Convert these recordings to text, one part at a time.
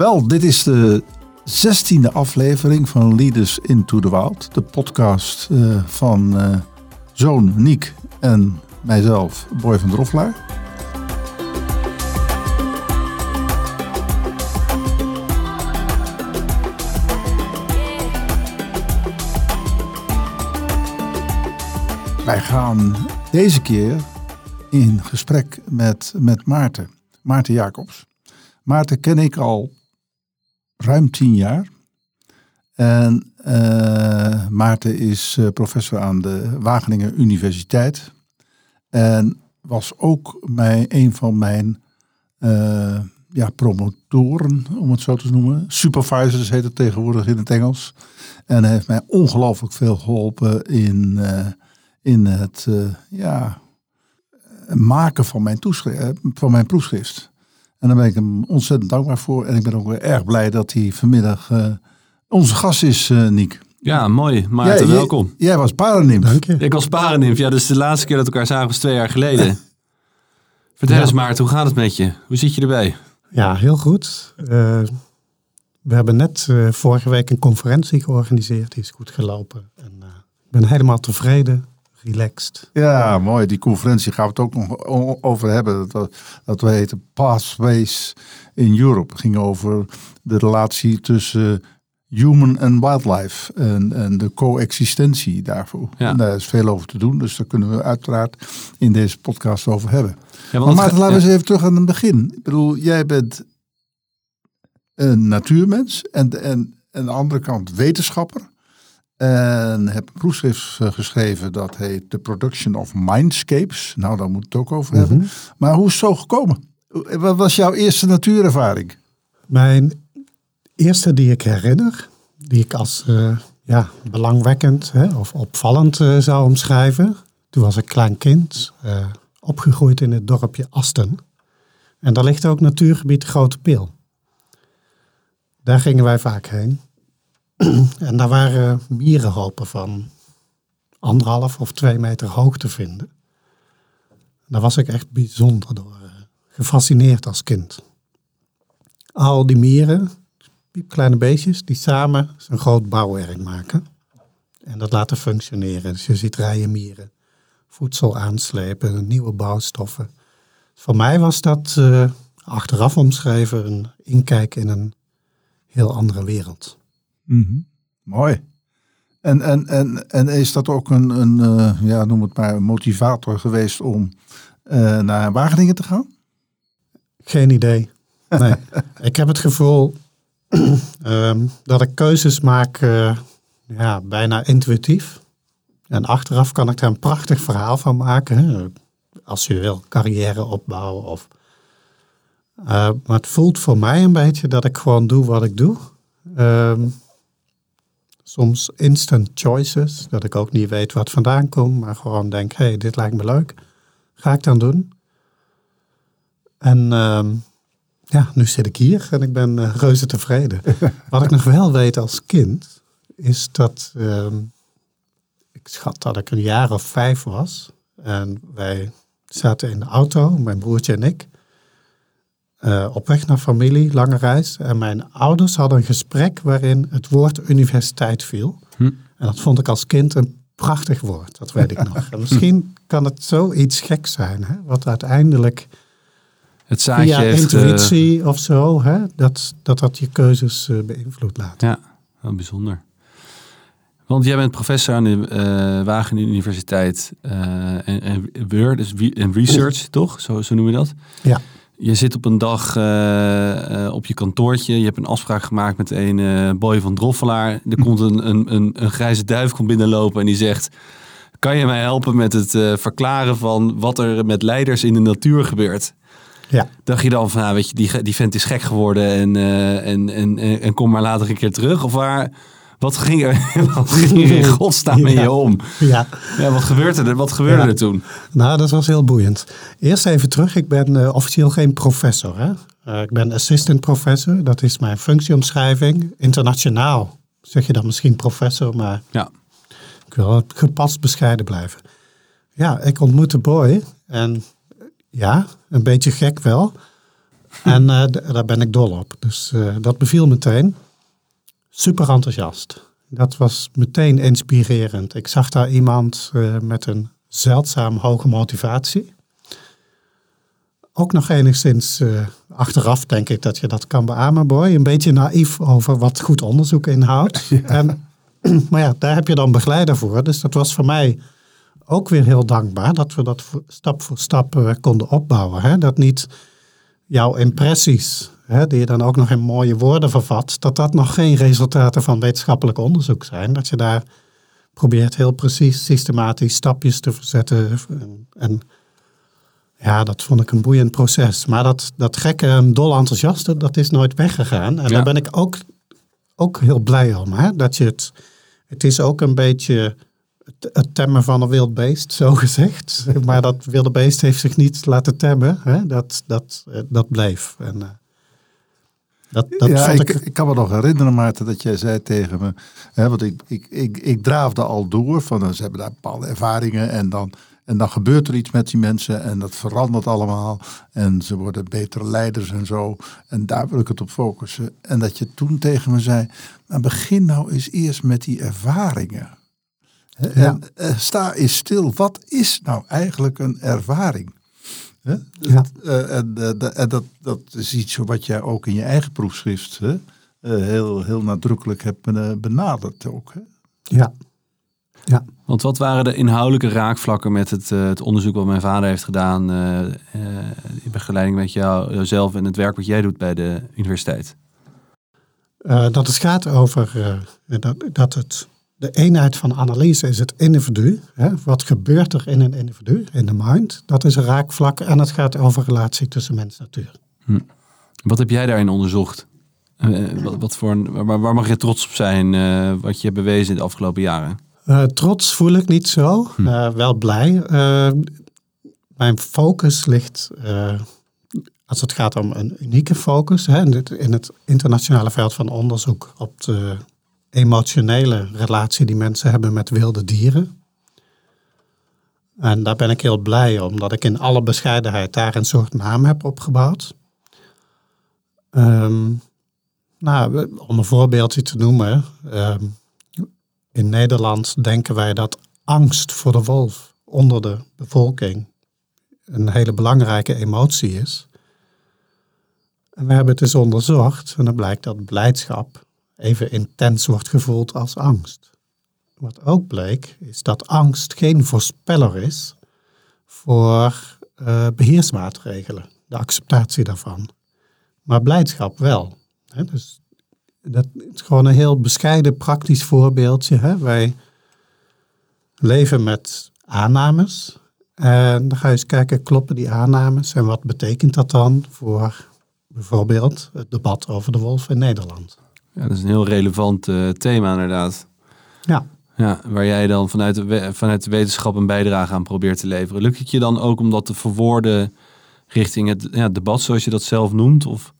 Wel, dit is de zestiende aflevering van Leaders into the Wild. De podcast uh, van uh, zoon Niek en mijzelf, Boy van Droffelaar. Wij gaan deze keer in gesprek met, met Maarten, Maarten Jacobs. Maarten ken ik al ruim tien jaar. En uh, Maarten is uh, professor aan de Wageningen Universiteit. En was ook mijn, een van mijn uh, ja, promotoren, om het zo te noemen. Supervisors heet het tegenwoordig in het Engels. En heeft mij ongelooflijk veel geholpen in, in het ja, maken van mijn, van mijn proefschrift. En daar ben ik hem ontzettend dankbaar voor. En ik ben ook weer erg blij dat hij vanmiddag uh, onze gast is, uh, Niek. Ja, mooi. Maarten, jij, welkom. Jij was paranimf. Dank je. Ik was paranimf. Ja, dus de laatste keer dat we elkaar zagen was twee jaar geleden. Vertel ja. eens Maarten, hoe gaat het met je? Hoe zit je erbij? Ja, heel goed. Uh, we hebben net vorige week een conferentie georganiseerd. Die is goed gelopen. En ik ben helemaal tevreden relaxed. Ja, mooi. Die conferentie gaan we het ook nog over hebben. Dat, dat we heten Pathways in Europe. Het ging over de relatie tussen human en wildlife en, en de coexistentie daarvoor. Ja. En daar is veel over te doen, dus daar kunnen we uiteraard in deze podcast over hebben. Ja, maar Maarten, laten we eens even terug aan het begin. Ik bedoel, jij bent een natuurmens en, en aan de andere kant wetenschapper. En heb een proefschrift geschreven dat heet The Production of Mindscapes. Nou, daar moet het ook over hebben. Mm -hmm. Maar hoe is het zo gekomen? Wat was jouw eerste natuurervaring? Mijn eerste die ik herinner, die ik als uh, ja, belangwekkend hè, of opvallend uh, zou omschrijven. Toen was ik klein kind, uh, opgegroeid in het dorpje Asten. En daar ligt ook natuurgebied Grote Peel. Daar gingen wij vaak heen. en daar waren mierenhopen van anderhalf of twee meter hoog te vinden. Daar was ik echt bijzonder door gefascineerd als kind. Al die mieren, piepkleine beestjes, die samen een groot bouwwerk maken. En dat laten functioneren. Dus je ziet rijen mieren, voedsel aanslepen, nieuwe bouwstoffen. Voor mij was dat uh, achteraf omschreven een inkijk in een heel andere wereld. -hmm. Mooi. En, en, en, en is dat ook een, een uh, ja, noem het maar, motivator geweest om uh, naar Wageningen te gaan? Geen idee. Nee. ik heb het gevoel um, dat ik keuzes maak uh, ja, bijna intuïtief. En achteraf kan ik daar een prachtig verhaal van maken. Als je wil carrière opbouwen. Of, maar het voelt voor mij een beetje dat ik gewoon doe wat ik doe. Um, soms instant choices, dat ik ook niet weet wat vandaan komt, maar gewoon denk, hé, hey, dit lijkt me leuk. Ga ik dan doen. En uh, ja, nu zit ik hier en ik ben uh, reuze tevreden. Wat ik nog wel weet als kind, is dat uh, ik schat dat ik een jaar of vijf was. En wij zaten in de auto, mijn broertje en ik, uh, op weg naar familie, lange reis. En mijn ouders hadden een gesprek waarin het woord universiteit viel. Hm. En dat vond ik als kind een prachtig woord, dat weet ik nog. En misschien kan het zoiets gek zijn, hè, wat uiteindelijk het zaadje via heeft, intuïtie uh, of zo, hè, dat, dat dat je keuzes uh, beïnvloed laat. Ja, wel bijzonder. Want jij bent professor aan de uh, Wageningen Universiteit en, en Word, dus en Research, toch? Zo, zo noemen we dat? Ja. Je zit op een dag op je kantoortje. Je hebt een afspraak gemaakt met een boy van Droffelaar. Er komt een, een, een, een grijze duif komt binnenlopen en die zegt... Kan je mij helpen met het verklaren van wat er met leiders in de natuur gebeurt? Ja. Dacht je dan van, nou, weet je, die, die vent is gek geworden en, en, en, en, kom maar later een keer terug? Of waar, wat ging er, wat ging er in godsnaam met ja. je om? Ja. ja. Wat gebeurde er, wat gebeurde ja. er toen? Nou, dat was heel boeiend. Eerst even terug, ik ben uh, officieel geen professor. Hè? Uh, ik ben assistant professor, dat is mijn functieomschrijving. Internationaal zeg je dan misschien professor, maar ja. ik wil gepast bescheiden blijven. Ja, ik ontmoette Boy en ja, een beetje gek wel. En eh, daar ben ik dol op. Dus eh, dat beviel meteen. Super enthousiast. Dat was meteen inspirerend. Ik zag daar iemand eh, met een zeldzaam hoge motivatie. Ook nog enigszins eh, achteraf denk ik dat je dat kan beamen, Boy. Een beetje naïef over wat goed onderzoek inhoudt. En, maar ja, daar heb je dan begeleider voor. Dus dat was voor mij ook weer heel dankbaar dat we dat stap voor stap eh, konden opbouwen. Hè? Dat niet jouw impressies, hè, die je dan ook nog in mooie woorden vervat, dat dat nog geen resultaten van wetenschappelijk onderzoek zijn. Dat je daar probeert heel precies, systematisch stapjes te verzetten. En, ja, dat vond ik een boeiend proces. Maar dat, dat gekke en dol enthousiaste, dat is nooit weggegaan. En Ja. daar ben ik ook, ook heel blij om. Hè? Dat je het, het is ook een beetje het, het temmen van een wild beest, zo gezegd. Maar dat wilde beest heeft zich niet laten temmen. Hè? Dat, dat, eh, dat bleef. En, eh, dat, dat ja, vond ik, ik... ik, kan me nog herinneren, Maarten, dat jij zei tegen me. Hè, want ik, ik, ik, ik draafde al door van eh, ze hebben daar bepaalde ervaringen. En dan, en dan gebeurt er iets met die mensen. En dat verandert allemaal. En ze worden betere leiders en zo. En daar wil ik het op focussen. En dat je toen tegen me zei. Maar begin nou eens eerst met die ervaringen. En eh, sta eens stil. Wat is nou eigenlijk een ervaring? Hè? Ja. Eh, en eh, en dat, dat is iets wat jij ook in je eigen proefschrift hè, eh, heel, heel nadrukkelijk hebt benaderd ook. Hè? Ja. Ja. Want wat waren de inhoudelijke raakvlakken met het, het onderzoek wat mijn vader heeft gedaan eh, eh, in begeleiding met jou, jouzelf en het werk wat jij doet bij de universiteit? Eh, dat het gaat over eh, dat, dat het, de eenheid van analyse is het individu. Hè? Wat gebeurt er in een individu, in de mind? Dat is een raakvlak. En het gaat over relatie tussen mens en natuur. Wat heb jij daarin onderzocht? Eh, wat, wat voor een, waar, waar mag je trots op zijn eh, wat je hebt bewezen in de afgelopen jaren? Eh, trots voel ik niet zo. Eh, wel blij. Mijn focus ligt, als het gaat om een unieke focus, hè, in, het, in het internationale veld van onderzoek op de emotionele relatie die mensen hebben met wilde dieren. En daar ben ik heel blij om, dat ik in alle bescheidenheid daar een soort naam heb opgebouwd. Ehm, nou, om een voorbeeldje te noemen. ehm, in Nederland denken wij dat angst voor de wolf onder de bevolking een hele belangrijke emotie is. En we hebben het dus onderzocht en dan blijkt dat blijdschap even intens wordt gevoeld als angst. Wat ook bleek is dat angst geen voorspeller is voor eh, beheersmaatregelen, de acceptatie daarvan. Maar blijdschap wel. Hè? Dus dat is gewoon een heel bescheiden praktisch voorbeeldje. Hè? Wij leven met aannames. En dan ga je eens kijken, kloppen die aannames? En wat betekent dat dan voor bijvoorbeeld het debat over de wolf in Nederland? Ja, dat is een heel relevant eh, thema inderdaad. Ja, Ja, waar jij dan vanuit de, vanuit de wetenschap een bijdrage aan probeert te leveren. Lukt het je dan ook om dat te verwoorden richting het ja, debat, zoals je dat zelf noemt? Of,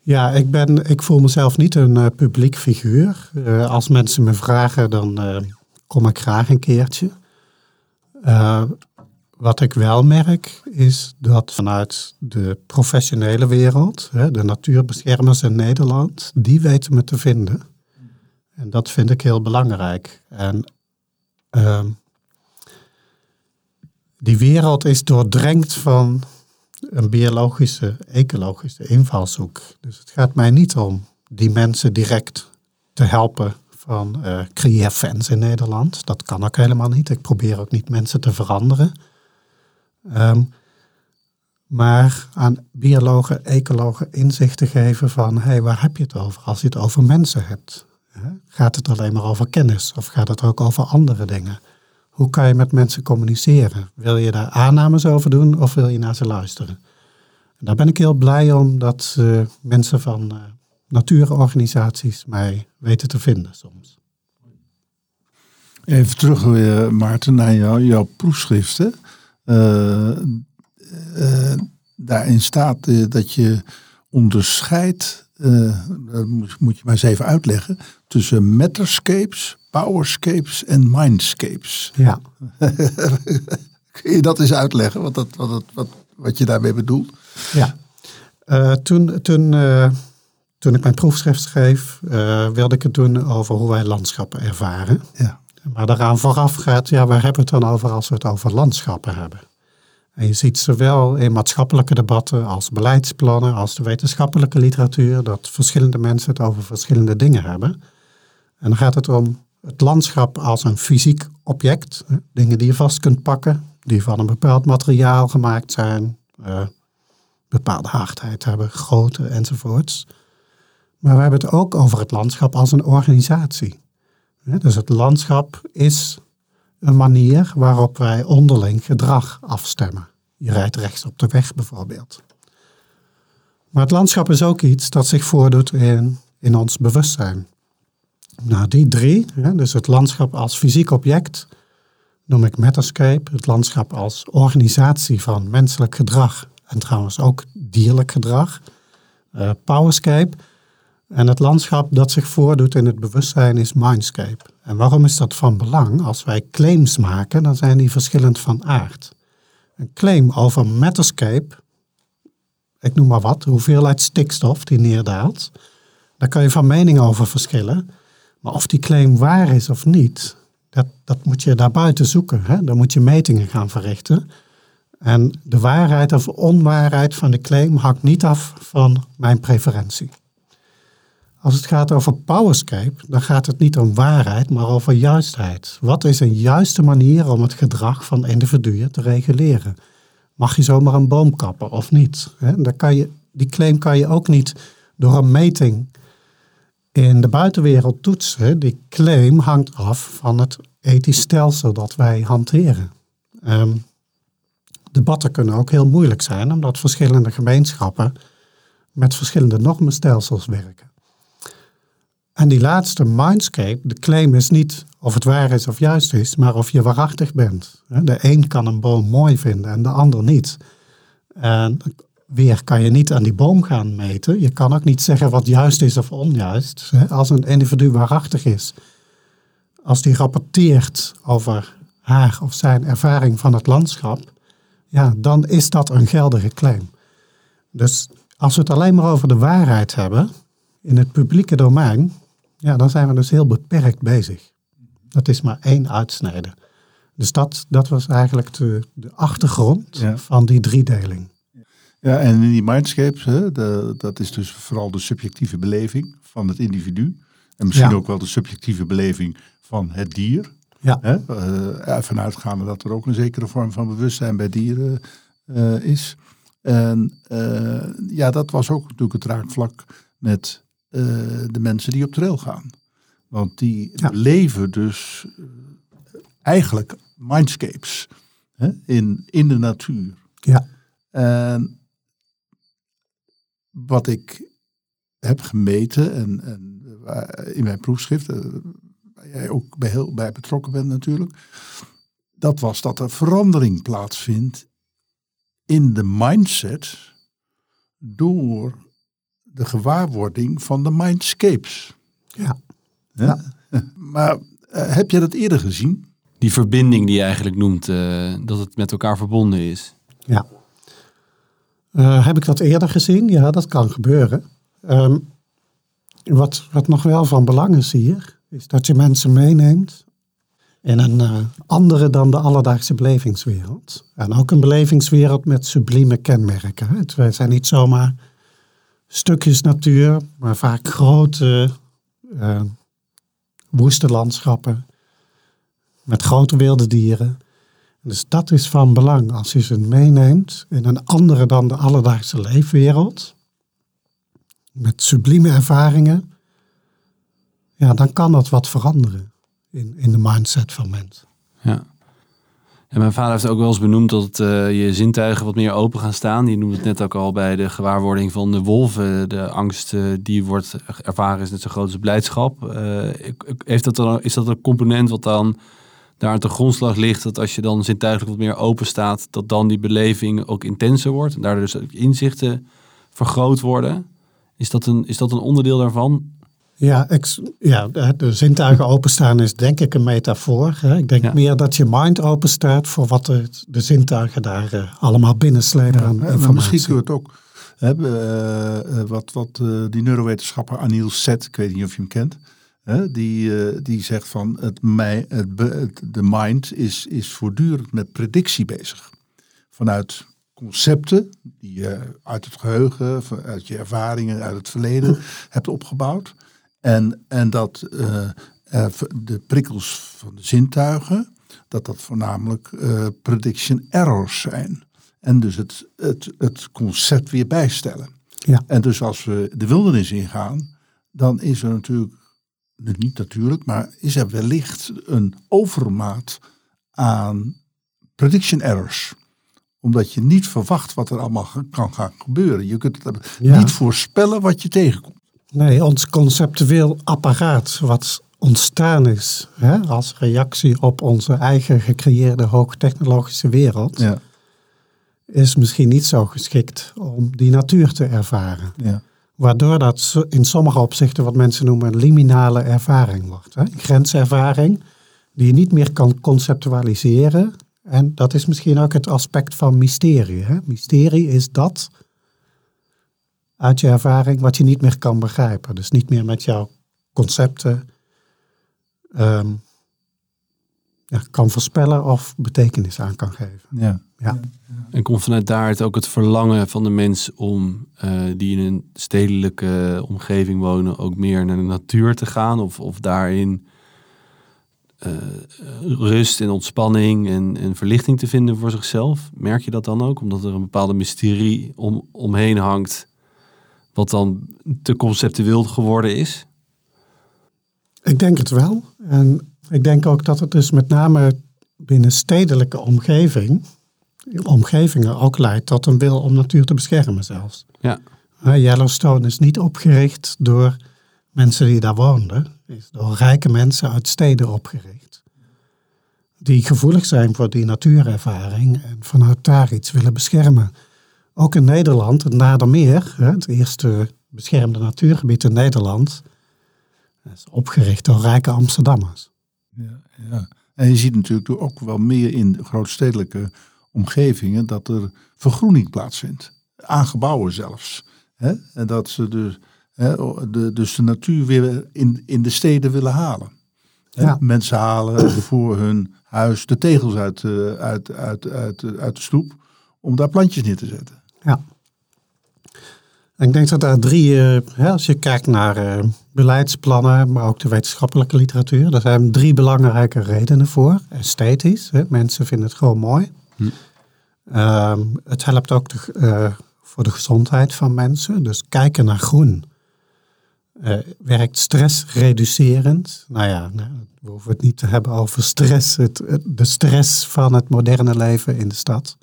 ja ik, ben, ik voel mezelf niet een eh, publiek figuur. Eh, als mensen me vragen, dan kom ik graag een keertje. Wat ik wel merk, is dat vanuit de professionele wereld, de natuurbeschermers in Nederland, die weten me te vinden. En dat vind ik heel belangrijk. En ehm, die wereld is doordrenkt van een biologische, ecologische invalshoek. Dus het gaat mij niet om die mensen direct te helpen van eh creëer fans in Nederland. Dat kan ook helemaal niet. Ik probeer ook niet mensen te veranderen. Ehm, maar aan biologen, ecologen inzicht te geven van, hey, waar heb je het over als je het over mensen hebt? Gaat het alleen maar over kennis of gaat het ook over andere dingen? Hoe kan je met mensen communiceren? Wil je daar aannames over doen of wil je naar ze luisteren? En daar ben ik heel blij om dat eh, mensen van eh, natuurorganisaties mij weten te vinden soms. Even terug weer, Maarten, naar jou, jouw proefschriften. Eh, eh, daarin staat eh, dat je onderscheidt, dat moet- je maar eens even uitleggen, tussen matterscapes, powerscapes en mindscapes. Ja, Kun je dat eens uitleggen, wat, dat, wat, dat, wat, wat je daarmee bedoelt? ja. Toen, toen, toen ik mijn proefschrift schreef, wilde ik het doen over hoe wij landschappen ervaren. Ja. Maar daaraan vooraf gaat, ja, waar hebben we het dan over als we het over landschappen hebben? En je ziet zowel in maatschappelijke debatten als beleidsplannen, als de wetenschappelijke literatuur, dat verschillende mensen het over verschillende dingen hebben. En dan gaat het om het landschap als een fysiek object, dingen die je vast kunt pakken, die van een bepaald materiaal gemaakt zijn, eh, bepaalde hardheid hebben, grootte enzovoorts. Maar we hebben het ook over het landschap als een organisatie. Dus het landschap is een manier waarop wij onderling gedrag afstemmen. Je rijdt rechts op de weg bijvoorbeeld. Maar het landschap is ook iets dat zich voordoet in, in ons bewustzijn. Nou, die drie, dus het landschap als fysiek object, noem ik Metascape. Het landschap als organisatie van menselijk gedrag en trouwens ook dierlijk gedrag, eh, Powerscape. En het landschap dat zich voordoet in het bewustzijn is Mindscape. En waarom is dat van belang? Als wij claims maken, dan zijn die verschillend van aard. Een claim over Metascape, ik noem maar wat, hoeveelheid stikstof die neerdaalt, daar kan je van mening over verschillen. Maar of die claim waar is of niet, dat, dat moet je daarbuiten zoeken. Hè? Dan moet je metingen gaan verrichten. En de waarheid of onwaarheid van de claim hangt niet af van mijn preferentie. Als het gaat over Powerscape, dan gaat het niet om waarheid, maar over juistheid. Wat is een juiste manier om het gedrag van individuen te reguleren? Mag je zomaar een boom kappen of niet? Dan kan je, die claim kan je ook niet door een meting in de buitenwereld toetsen. Die claim hangt af van het ethisch stelsel dat wij hanteren. Ehm, debatten kunnen ook heel moeilijk zijn, omdat verschillende gemeenschappen met verschillende normenstelsels werken. En die laatste Mindscape, de claim is niet of het waar is of juist is, maar of je waarachtig bent. De een kan een boom mooi vinden en de ander niet. En weer kan je niet aan die boom gaan meten. Je kan ook niet zeggen wat juist is of onjuist. Als een individu waarachtig is, als die rapporteert over haar of zijn ervaring van het landschap, ja, dan is dat een geldige claim. Dus als we het alleen maar over de waarheid hebben in het publieke domein, ja, dan zijn we dus heel beperkt bezig. Dat is maar één uitsnede. Dus dat, dat was eigenlijk de, de achtergrond Ja. van die driedeling. Ja, en in die mindscapes, hè, de, dat is dus vooral de subjectieve beleving van het individu. En misschien Ja. ook wel de subjectieve beleving van het dier. Ja, Hè? Ja, vanuitgaande dat er ook een zekere vorm van bewustzijn bij dieren eh, is. En ja, dat was ook natuurlijk het raakvlak met eh, de mensen die op trail gaan. Want die Ja. leven dus eh, eigenlijk mindscapes hè, in, in de natuur. ja, En wat ik heb gemeten en, en waar- in mijn proefschrift, eh, waar jij ook bij, heel, bij betrokken bent natuurlijk, dat was dat er verandering plaatsvindt in de mindset door de gewaarwording van de mindscapes. ja. Ja. Maar eh, heb je dat eerder gezien? Die verbinding die je eigenlijk noemt, eh, dat het met elkaar verbonden is. Ja. Eh, heb ik dat eerder gezien? Ja, dat kan gebeuren. Ehm, wat, wat nog wel van belang is hier, is dat je mensen meeneemt in een andere dan de alledaagse belevingswereld. En ook een belevingswereld met sublieme kenmerken. hè. Het wij zijn niet zomaar stukjes natuur, maar vaak grote, eh, woeste landschappen met grote wilde dieren. Dus dat is van belang als je ze meeneemt in een andere dan de alledaagse leefwereld. Met sublieme ervaringen. Ja, dan kan dat wat veranderen in, in de mindset van mensen. Ja. En mijn vader heeft ook wel eens benoemd dat eh, je zintuigen wat meer open gaan staan. Die noemde het net ook al bij de gewaarwording van de wolven. De angst eh, die wordt ervaren is net zo groot als blijdschap. Eh, heeft dat dan, is dat een component wat dan daar de grondslag ligt? Dat als je dan zintuigelijk wat meer open staat, dat dan die beleving ook intenser wordt. En daardoor dus ook inzichten vergroot worden. Is dat een, is dat een onderdeel daarvan? Ja, ex- ja de, de zintuigen openstaan is denk ik een metafoor. Hè. Ik denk Ja. meer dat je mind openstaat voor wat de, de zintuigen daar eh, allemaal binnenslepen aan maar informatie. misschien kunnen we het ook Hè, eh, eh, wat wat eh, die neurowetenschapper Anil Set, ik weet niet of je hem kent, hè, die, eh, die zegt van het, mij, het, de mind is, is voortdurend met predictie bezig. Vanuit concepten die je uit het geheugen, van- uit je ervaringen, uit het verleden hebt opgebouwd. En, en dat eh, de prikkels van de zintuigen, dat dat voornamelijk eh, prediction errors zijn. En dus het, het, het concept weer bijstellen. Ja. En dus als we de wildernis ingaan, dan is er natuurlijk, niet natuurlijk, maar is er wellicht een overmaat aan prediction errors. Omdat je niet verwacht wat er allemaal kan gaan gebeuren. Je kunt het Ja. niet voorspellen wat je tegenkomt. Nee, ons conceptueel apparaat wat ontstaan is hè, als reactie op onze eigen gecreëerde hoogtechnologische wereld, Ja, is misschien niet zo geschikt om die natuur te ervaren. ja, Waardoor dat in sommige opzichten wat mensen noemen een liminale ervaring wordt. Hè? Een grenservaring die je niet meer kan conceptualiseren. En dat is misschien ook het aspect van mysterie. Hè? Mysterie is dat uit je ervaring wat je niet meer kan begrijpen. Dus niet meer met jouw concepten ehm, ja, kan voorspellen of betekenis aan kan geven. ja. Ja. En komt vanuit daar het ook het verlangen van de mens om, eh, die in een stedelijke omgeving wonen, ook meer naar de natuur te gaan? Of, of daarin eh, rust en ontspanning en, en verlichting te vinden voor zichzelf? Merk je dat dan ook? Omdat er een bepaalde mysterie om, omheen hangt, wat dan te conceptueel geworden is? Ik denk het wel. En ik denk ook dat het dus met name binnen stedelijke omgeving, omgevingen ook leidt tot een wil om natuur te beschermen zelfs. Ja. Yellowstone is niet opgericht door mensen die daar woonden. Het is door rijke mensen uit steden opgericht. Die gevoelig zijn voor die natuurervaring en vanuit daar iets willen beschermen. Ook in Nederland, het Nadermeer, het eerste beschermde natuurgebied in Nederland, is opgericht door rijke Amsterdammers. Ja, ja. En je ziet natuurlijk ook wel meer in grootstedelijke omgevingen dat er vergroening plaatsvindt. Aan gebouwen zelfs. Hè? En dat ze dus, hè, de, dus de natuur weer in, in de steden willen halen. Ja. Mensen halen voor hun huis de tegels uit, eh, uit, uit, uit, uit de stoep om daar plantjes neer te zetten. Ja. Ik denk dat daar drie, eh, hè, als je kijkt naar eh, beleidsplannen, maar ook de wetenschappelijke literatuur, daar zijn drie belangrijke redenen voor. Esthetisch, hè, mensen vinden het gewoon mooi. Hm. Ehm, het helpt ook de, eh, voor de gezondheid van mensen, dus kijken naar groen. werkt stressreducerend. Nou ja, nou, we hoeven het niet te hebben over stress, het- de stress van het moderne leven in de stad.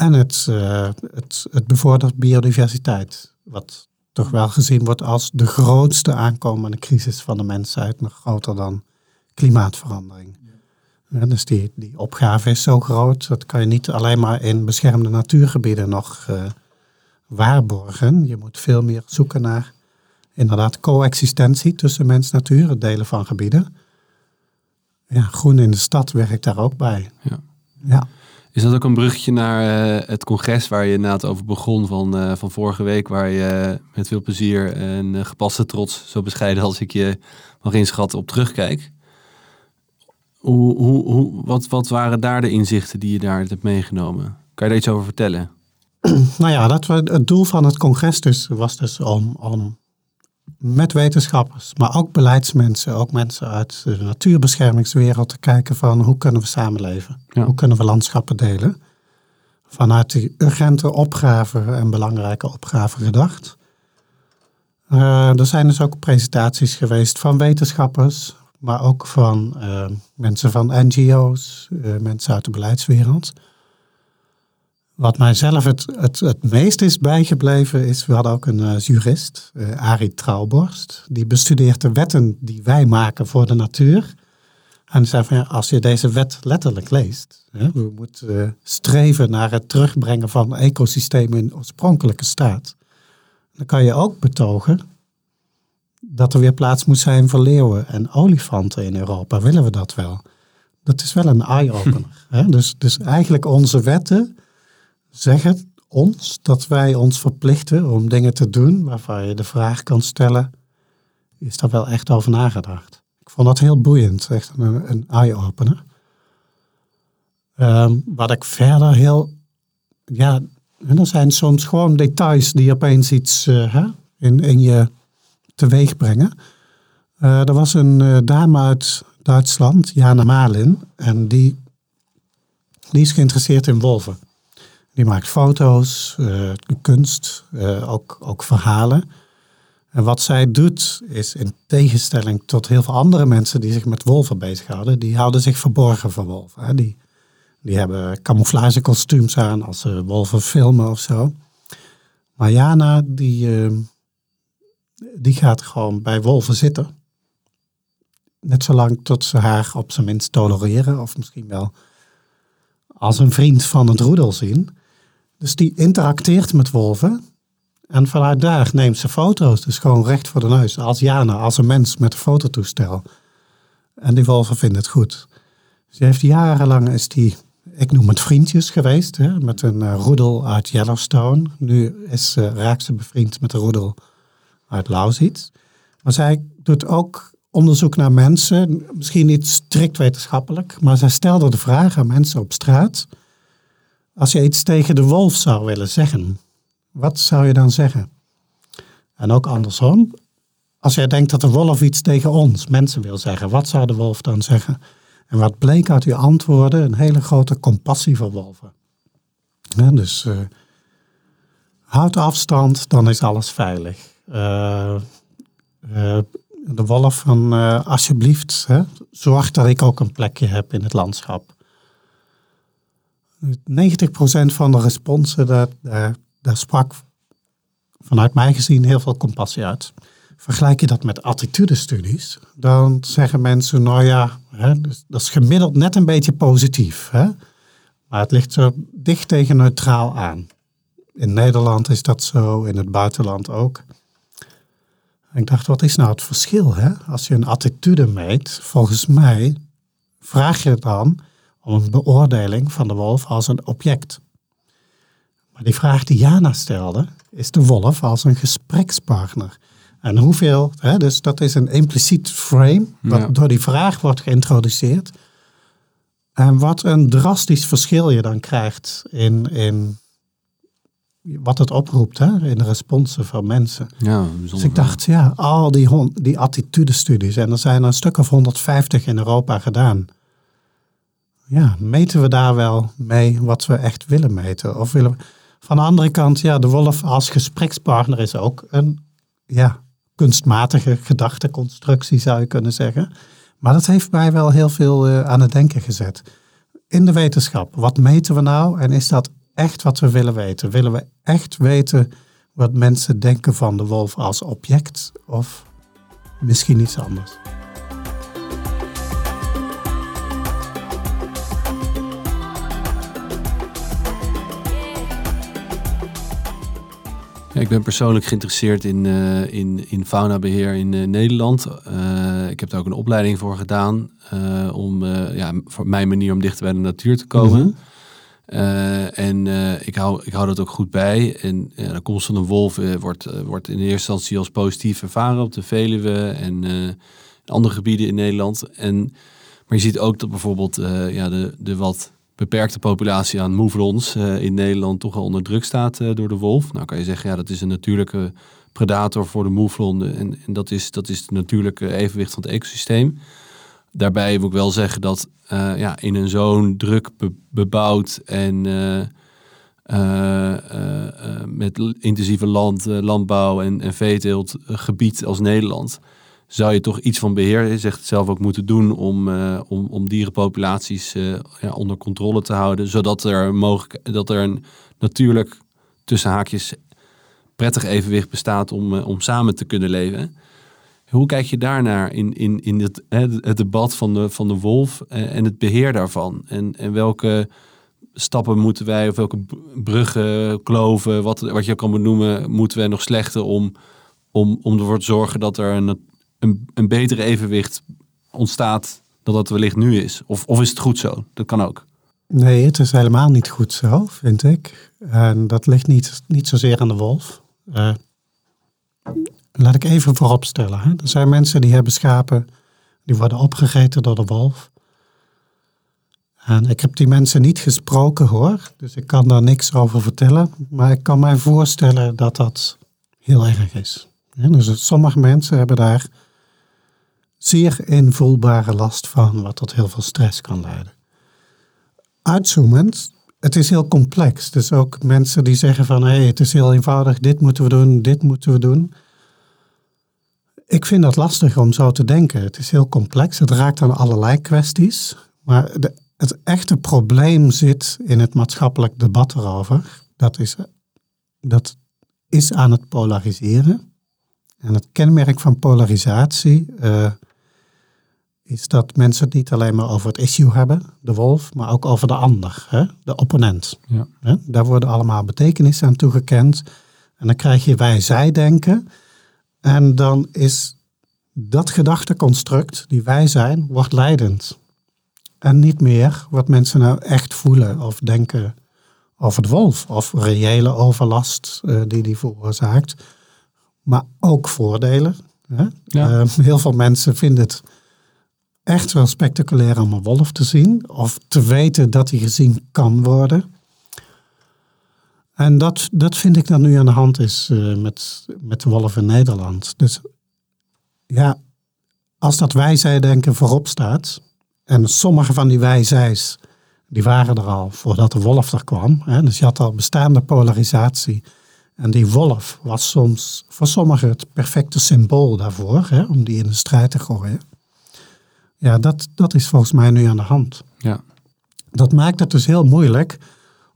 En het, eh, het, het bevordert biodiversiteit. Wat toch wel gezien wordt als de grootste aankomende crisis van de mensheid. Nog groter dan klimaatverandering. Ja, dus die, die opgave is zo groot. Dat kan je niet alleen maar in beschermde natuurgebieden nog eh, waarborgen. Je moet veel meer zoeken naar inderdaad coexistentie tussen mens en natuur. Het delen van gebieden. Ja, groen in de stad werkt daar ook bij. Ja. Ja. Is dat ook een bruggetje naar eh, het congres waar je inderdaad over begon van, eh, van vorige week, waar je eh, met veel plezier en gepaste trots, zo bescheiden als ik je mag inschatten, op terugkijk? Hoe, hoe, hoe, wat, wat waren daar de inzichten die je daar hebt meegenomen? Kan je daar iets over vertellen? Nou ja, dat het doel van het congres dus, was dus om, om met wetenschappers, maar ook beleidsmensen, ook mensen uit de natuurbeschermingswereld te kijken van hoe kunnen we samenleven? Ja. Hoe kunnen we landschappen delen? Vanuit die urgente opgave en belangrijke opgave gedacht. Eh, er zijn dus ook presentaties geweest van wetenschappers, maar ook van eh, mensen van NGO's, eh, mensen uit de beleidswereld. Wat mijzelf het, het, het meest is bijgebleven is, we hadden ook een eh, jurist, eh Arie Trouwborst, die bestudeert de wetten die wij maken voor de natuur. En zei van ja, als je deze wet letterlijk leest, hè, we moeten eh, streven naar het terugbrengen van ecosystemen in oorspronkelijke staat, dan kan je ook betogen dat er weer plaats moet zijn voor leeuwen en olifanten in Europa. Willen we dat wel? Dat is wel een eye-opener. Dus, dus eigenlijk onze wetten zeggen ons, dat wij ons verplichten om dingen te doen waarvan je de vraag kan stellen, is daar wel echt over nagedacht? Ik vond dat heel boeiend, echt een, een eye-opener. Ehm, wat ik verder heel, ja, er zijn soms gewoon details die opeens iets uh, in, in je teweeg brengen. Uh, er was een uh, dame uit Duitsland, Jana Malin, en die, die is geïnteresseerd in wolven. Die maakt foto's, uh, kunst, ook, ook verhalen. En wat zij doet is in tegenstelling tot heel veel andere mensen die zich met wolven bezighouden, die houden zich verborgen voor wolven. Hè. Die, die hebben camouflagekostuums aan als ze wolven filmen of zo. Maar Jana, die, die gaat gewoon bij wolven zitten. Net zolang tot ze haar op zijn minst tolereren, of misschien wel als een vriend van het roedel zien. Dus die interacteert met wolven. En vanuit daar neemt ze foto's, dus gewoon recht voor de neus. Als Jana, als een mens met een fototoestel. En die wolven vinden het goed. Ze heeft jarenlang, is die, ik noem het vriendjes geweest, hè, met een uh, roedel uit Yellowstone. Nu is, uh, raakt ze bevriend met een roedel uit Lausitz. Maar zij doet ook onderzoek naar mensen, misschien niet strikt wetenschappelijk, maar zij stelde de vraag aan mensen op straat: als je iets tegen de wolf zou willen zeggen, wat zou je dan zeggen? En ook andersom, als jij denkt dat de wolf iets tegen ons, mensen, wil zeggen, wat zou de wolf dan zeggen? En wat bleek uit uw antwoorden? Een hele grote compassie voor wolven. Dus uh, houd afstand, dan is alles veilig. Uh, uh, de wolf van alsjeblieft, hè, zorg dat ik ook een plekje heb in het landschap. 90% van de responsen, daar, daar, daar sprak vanuit mij gezien heel veel compassie uit. Vergelijk je dat met attitudestudies, dan zeggen mensen, nou ja, hè, dus dat is gemiddeld net een beetje positief. Hè? Maar het ligt zo dicht tegen neutraal aan. In Nederland is dat zo, in het buitenland ook. Ik dacht, wat is nou het verschil? Hè? Als je een attitude meet, volgens mij vraag je dan om een beoordeling van de wolf als een object. Maar die vraag die Jana stelde, is de wolf als een gesprekspartner. En hoeveel, hè, dus dat is een impliciet frame, wat door die vraag wordt geïntroduceerd. En wat een drastisch verschil je dan krijgt in, in wat het oproept hè, in de responsen van mensen. Ja, dus ik dacht, ja, al die, die attitudestudies, en er zijn er een stuk of 150 in Europa gedaan. Ja, meten we daar wel mee wat we echt willen meten? Of willen we... Van de andere kant, ja, de wolf als gesprekspartner is ook een ja, kunstmatige gedachteconstructie, zou je kunnen zeggen. Maar dat heeft mij wel heel veel uh, aan het denken gezet. In de wetenschap, wat meten we nou en is dat echt wat we willen weten? Willen we echt weten wat mensen denken van de wolf als object of misschien iets anders? Ik ben persoonlijk geïnteresseerd in, uh, in, in faunabeheer in uh, Nederland. Uh, ik heb daar ook een opleiding voor gedaan om ja, voor mijn manier om dichter bij de natuur te komen. Mm uh, en ik, hou, ik hou dat ook goed bij. En de komst van een wolf wordt, wordt in eerste instantie als positief ervaren op de Veluwe en andere gebieden in Nederland. En, maar je ziet ook dat bijvoorbeeld ja, de, de wat beperkte populatie aan mouflons in Nederland toch al onder druk staat door de wolf. Nou kan je zeggen, ja, dat is een natuurlijke predator voor de mouflon. En, en dat, is, dat is het natuurlijke evenwicht van het ecosysteem. Daarbij moet ik wel zeggen dat uh, ja, in een zo'n druk bebouwd en met intensieve land, landbouw en, en veeteelt gebied als Nederland, zou je toch iets van beheer, zegt het zelf ook, moeten doen om, om, om dierenpopulaties ja, onder controle te houden, zodat er, mogelijk, dat er een natuurlijk tussen haakjes prettig evenwicht bestaat om, om samen te kunnen leven. Hoe kijk je daarnaar in, in, in het, het debat van de, van de wolf en het beheer daarvan? En, en welke stappen moeten wij, of welke bruggen, kloven, wat, wat je kan benoemen, moeten wij nog slechten om, om, om ervoor te zorgen dat er een, een, een betere evenwicht ontstaat dan dat wellicht nu is? Of, of is het goed zo? Dat kan ook. Nee, het is helemaal niet goed zo, vind ik. En dat ligt niet, niet zozeer aan de wolf. Uh, laat ik even vooropstellen. Hè. Er zijn mensen die hebben schapen, die worden opgegeten door de wolf. En ik heb die mensen niet gesproken hoor, dus ik kan daar niks over vertellen. Maar ik kan mij voorstellen dat dat heel erg is. dus sommige mensen hebben daar zeer invoelbare last van, wat tot heel veel stress kan leiden. Uitzoomend, het is heel complex. Dus ook mensen die zeggen van hé, hey, het is heel eenvoudig, dit moeten we doen, dit moeten we doen. Ik vind dat lastig om zo te denken. Het is heel complex, het raakt aan allerlei kwesties. Maar de, het echte probleem zit in het maatschappelijk debat erover. Dat is, dat is aan het polariseren. En het kenmerk van polarisatie uh, is dat mensen het niet alleen maar over het issue hebben, de wolf, maar ook over de ander, hè? de opponent. Ja. Hè? Daar worden allemaal betekenissen aan toegekend. En dan krijg je wij-zij-denken. En dan is dat gedachteconstruct, die wij zijn, wordt leidend. En niet meer wat mensen nou echt voelen of denken over de wolf. Of reële overlast uh, die die veroorzaakt. Maar ook voordelen. Hè? Ja. Uh, heel veel mensen vinden het echt wel spectaculair om een wolf te zien. Of te weten dat hij gezien kan worden. En dat, dat vind ik dan nu aan de hand is uh, met, met de wolf in Nederland. Dus ja, als dat wij-zij-denken voorop staat. En sommige van die wij-zij's, die waren er al voordat de wolf er kwam. Hè, dus je had al bestaande polarisatie. En die wolf was soms voor sommigen het perfecte symbool daarvoor, hè, om die in de strijd te gooien. Ja, dat, dat is volgens mij nu aan de hand. Ja. Dat maakt het dus heel moeilijk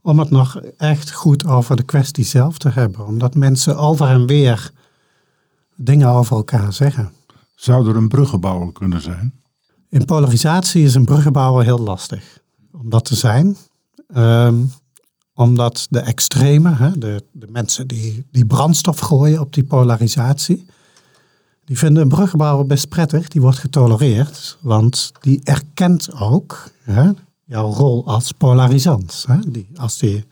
om het nog echt goed over de kwestie zelf te hebben. Omdat mensen over en weer dingen over elkaar zeggen. Zou er een bruggenbouwer kunnen zijn? In polarisatie is een bruggenbouwer heel lastig om dat te zijn. Ehm, omdat de extreme, hè, de, de mensen die, die brandstof gooien op die polarisatie, die vinden een bruggenbouwer best prettig, die wordt getolereerd, want die erkent ook hè, jouw rol als polarisant. Hè, die, als die...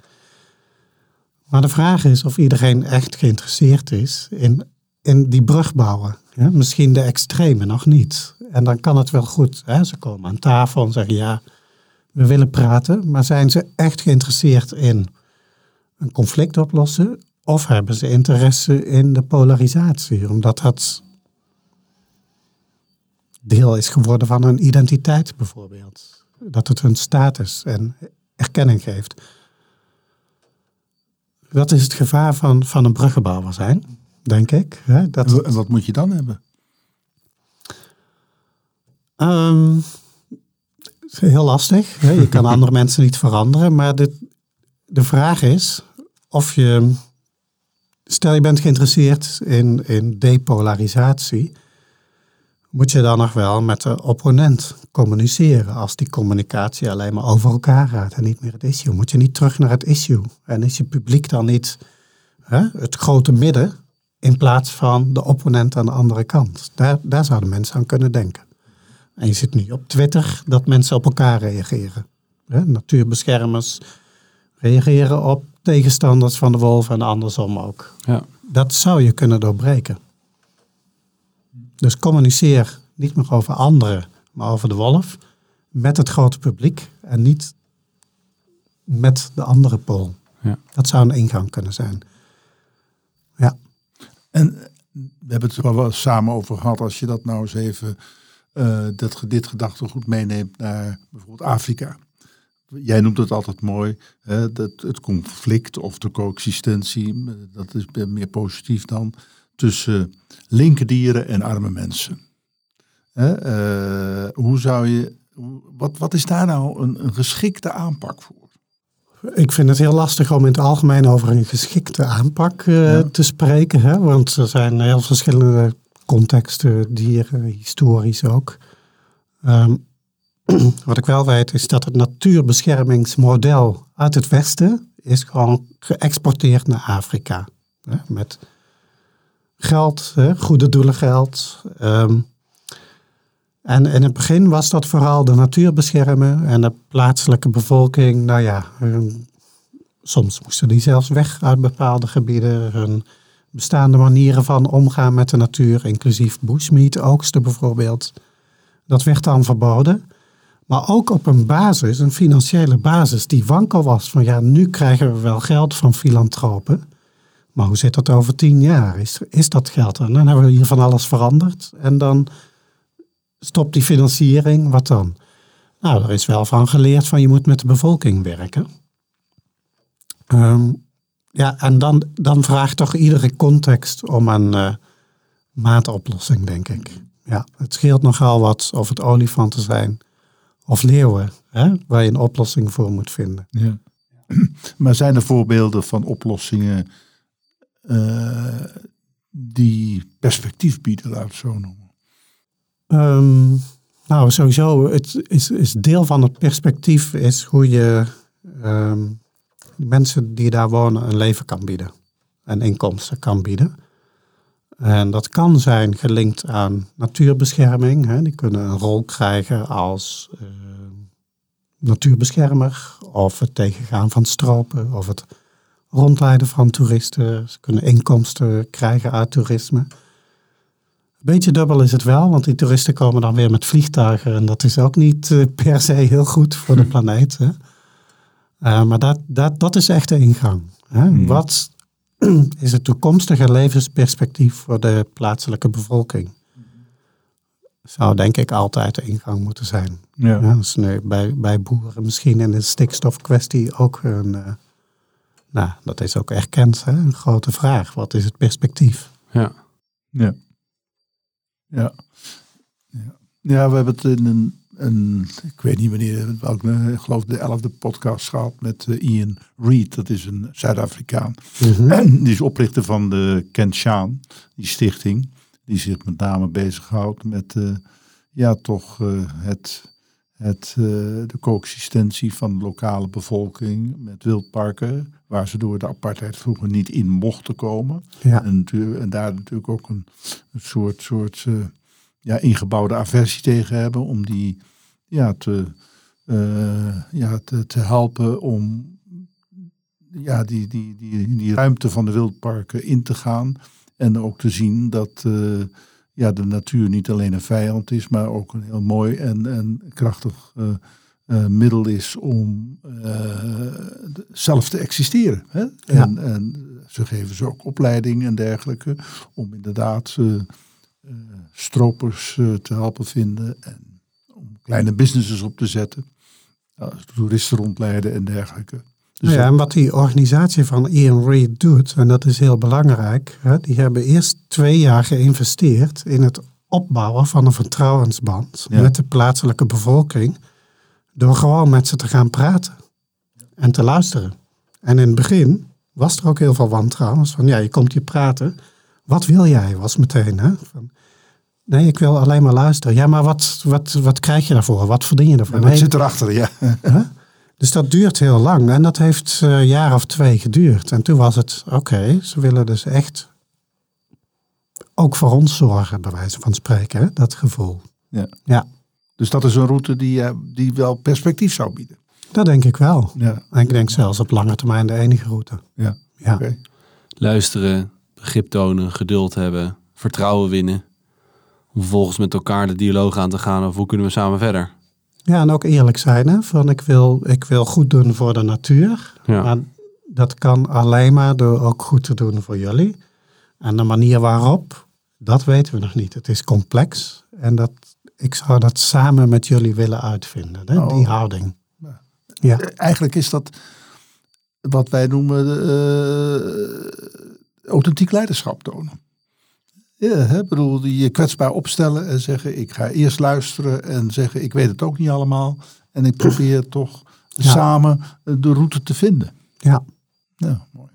Maar de vraag is of iedereen echt geïnteresseerd is in, in die brouwen. Hè. Misschien de extreme nog niet. En dan kan het wel goed. Hè. Ze komen aan tafel en zeggen ja, we willen praten, maar zijn ze echt geïnteresseerd in een conflict oplossen? Of hebben ze interesse in de polarisatie? Omdat dat deel is geworden van hun identiteit bijvoorbeeld. Dat het hun status en erkenning geeft. Dat is het gevaar van, van een bruggenbouwer zijn, denk ik. Hè? Dat en wat moet je dan hebben? Um, heel lastig. Hè? Je kan andere mensen niet veranderen. Maar de, de vraag is of je... Stel je bent geïnteresseerd in, in depolarisatie moet je dan nog wel met de opponent communiceren. Als die communicatie alleen maar over elkaar gaat en niet meer het issue. Moet je niet terug naar het issue. En is je publiek dan niet hè, het grote midden in plaats van de opponent aan de andere kant. Daar, daar zouden mensen aan kunnen denken. En je ziet nu op Twitter dat mensen op elkaar reageren. Hè, natuurbeschermers reageren op tegenstanders van de wolf en andersom ook. Ja. Dat zou je kunnen doorbreken. Dus communiceer niet meer over anderen, maar over de wolf. Met het grote publiek en niet met de andere pool. Ja. Dat zou een ingang kunnen zijn. Ja. En we hebben het er wel samen over gehad. Als je dat nou eens even, uh, dat, dit gedachtegoed meeneemt naar bijvoorbeeld Afrika. Jij noemt het altijd mooi, hè, dat het conflict of de coexistentie, dat is meer positief dan tussen linker dieren en arme mensen. Uh, hoe zou je, wat, wat is daar nou een, een geschikte aanpak voor? Ik vind het heel lastig om in het algemeen over een geschikte aanpak uh, te spreken. Hè? Want er zijn heel verschillende contexten, dieren, historisch ook. Um, wat ik wel weet is dat het natuurbeschermingsmodel uit het Westen is gewoon geëxporteerd naar Afrika. Hè? Met geld, hè, goede doelen geld. Um, En in het begin was dat vooral de natuur beschermen en de plaatselijke bevolking. Nou ja, soms moesten die zelfs weg uit bepaalde gebieden. Hun bestaande manieren van omgaan met de natuur, inclusief bushmeat oogsten bijvoorbeeld. Dat werd dan verboden. Maar ook op een basis, een financiële basis, die wankel was. Van ja, nu krijgen we wel geld van filantropen. Maar hoe zit dat over tien jaar? Is, is dat geld dan hebben we hier van alles veranderd. En dan stopt die financiering. Wat dan? Nou, er is wel van geleerd van je moet met de bevolking werken. Ehm, ja, en dan, dan vraagt toch iedere context om een eh, maatoplossing, denk ik. Ja, het scheelt nogal wat of het olifanten zijn of leeuwen, hè, waar je een oplossing voor moet vinden. Ja. Maar zijn er voorbeelden van oplossingen eh, die perspectief bieden, laat het zo noemen? Ehm, nou, sowieso, het is, is deel van het perspectief is hoe je ehm, mensen die daar wonen een leven kan bieden. En inkomsten kan bieden. En dat kan zijn gelinkt aan natuurbescherming. Hè. Die kunnen een rol krijgen als eh, natuurbeschermer. Of het tegengaan van stropen. Of het rondleiden van toeristen. Ze kunnen inkomsten krijgen uit toerisme. Beetje dubbel is het wel, want die toeristen komen dan weer met vliegtuigen. En dat is ook niet eh, per se heel goed voor de planeet. Hè. Eh, maar dat, dat, dat is echt de ingang. Hè. Wat is het toekomstige levensperspectief voor de plaatselijke bevolking? Zou denk ik altijd de ingang moeten zijn. Ja. Nu bij, bij boeren misschien in de stikstofkwestie ook een... eh, nou, dat is ook erkend, hè? een grote vraag. Wat is het perspectief? Ja. Ja. Ja. Ja, ja we hebben het in een, een ik weet niet wanneer, welke, ik geloof de elfde podcast gehad met eh, Ian Reid. Dat is een Zuid-Afrikaan. Die is oprichter van de Kent Shaan, die stichting. Die zich met name bezighoudt met eh, ja, toch eh, het, het, eh, de coexistentie van de lokale bevolking met wildparken. Waar ze door de apartheid vroeger niet in mochten komen. Ja. En, en daar natuurlijk ook een, een soort, soort eh, ja, ingebouwde aversie tegen hebben. Om die ja, te, eh, ja, te, te helpen om ja, die, die, die, die ruimte van de wildparken in te gaan. En ook te zien dat ja, de natuur niet alleen een vijand is, maar ook een heel mooi en, en krachtig eh, eh, middel is om eh, zelf te existeren. Hè? En, en ze geven ze ook opleiding en dergelijke om inderdaad stropers te helpen vinden en om kleine businesses op te zetten. Toeristen rondleiden en dergelijke. Dus Nou ja, dat- en wat die organisatie van Ian Reid doet, en dat is heel belangrijk, hè, die hebben eerst twee jaar geïnvesteerd in het opbouwen van een vertrouwensband Ja. met de plaatselijke bevolking, door gewoon met ze te gaan praten en te luisteren. En in het begin was er ook heel veel wantrouwen, van ja, je komt hier praten, wat wil jij, was meteen. Hè? Van, nee, ik wil alleen maar luisteren. Ja, maar wat, wat, wat krijg je daarvoor? Wat verdien je daarvoor? Ja, wat Nee, zit erachter? Ja. dus dat duurt heel lang en dat heeft eh, een jaar of twee geduurd. En toen was het, oké, ze willen dus echt ook voor ons zorgen, bij wijze van spreken, hè? dat gevoel. Ja. Ja, Dus dat is een route die, eh, die wel perspectief zou bieden. dat denk ik wel. Ja, En ik denk zelfs op lange termijn de enige route. ja. Ja, oké. Luisteren, begrip tonen, geduld hebben, vertrouwen winnen. Om vervolgens met elkaar de dialoog aan te gaan over hoe kunnen we samen verder. Ja en ook eerlijk zijn. Hè? Van ik, wil, ik wil goed doen voor de natuur. Ja. Maar dat kan alleen maar door ook goed te doen voor jullie. En de manier waarop, dat weten we nog niet. Het is complex. En dat, ik zou dat samen met jullie willen uitvinden. Hè? Oh. Die houding. Ja. Ja. Eh, Eigenlijk is dat wat wij noemen eh, authentiek leiderschap tonen. Ja, hè, ik bedoel, je kwetsbaar opstellen en zeggen: Ik ga eerst luisteren en zeggen: Ik weet het ook niet allemaal. En ik probeer toch Ja. samen eh, de route te vinden. Ja. Ja, mooi.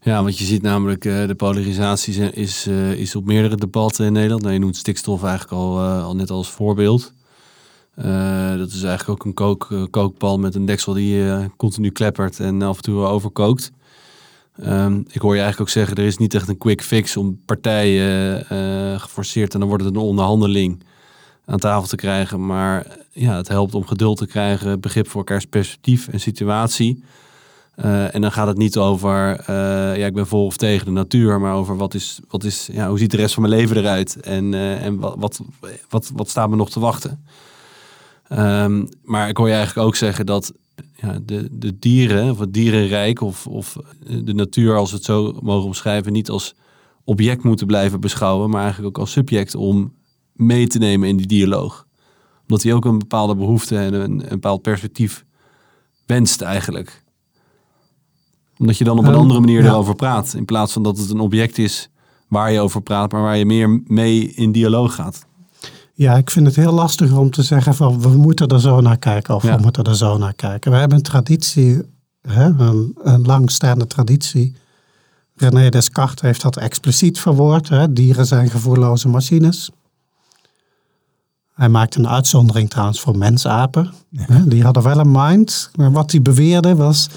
Ja, want je ziet namelijk eh, de polarisatie is, is, eh, is op meerdere debatten in Nederland. Nou, je noemt stikstof eigenlijk al, eh, al net als voorbeeld. Eh, dat is eigenlijk ook een kook, eh, kookpan met een deksel die eh, continu kleppert en af en toe overkookt. Ehm, ik hoor je eigenlijk ook zeggen, er is niet echt een quick fix om partijen eh, geforceerd en dan wordt het een onderhandeling. aan tafel te krijgen. Maar ja, het helpt om geduld te krijgen, begrip voor elkaars perspectief en situatie. Eh, en dan gaat het niet over, eh, ja, ik ben voor of tegen de natuur, maar over wat is, wat is, ja, hoe ziet de rest van mijn leven eruit en, en wat, wat, wat, wat staat me nog te wachten. Ehm, maar ik hoor je eigenlijk ook zeggen dat ja, de, de dieren, of het dierenrijk, of, of de natuur, als we het zo mogen omschrijven, niet als object moeten blijven beschouwen, maar eigenlijk ook als subject om mee te nemen in die dialoog. Omdat hij ook een bepaalde behoefte en een, een bepaald perspectief wenst eigenlijk. Omdat je dan op een Ehm, andere manier ja. erover praat. In plaats van dat het een object is waar je over praat, maar waar je meer mee in dialoog gaat. Ja, ik vind het heel lastig om te zeggen van we moeten er zo naar kijken of Ja. we moeten er zo naar kijken. We hebben een traditie, hè, een, een langstaande traditie. René Descartes heeft dat expliciet verwoord. Hè. Dieren zijn gevoelloze machines. Hij maakte een uitzondering trouwens voor mensapen. Die hadden wel een mind. Maar wat hij beweerde was...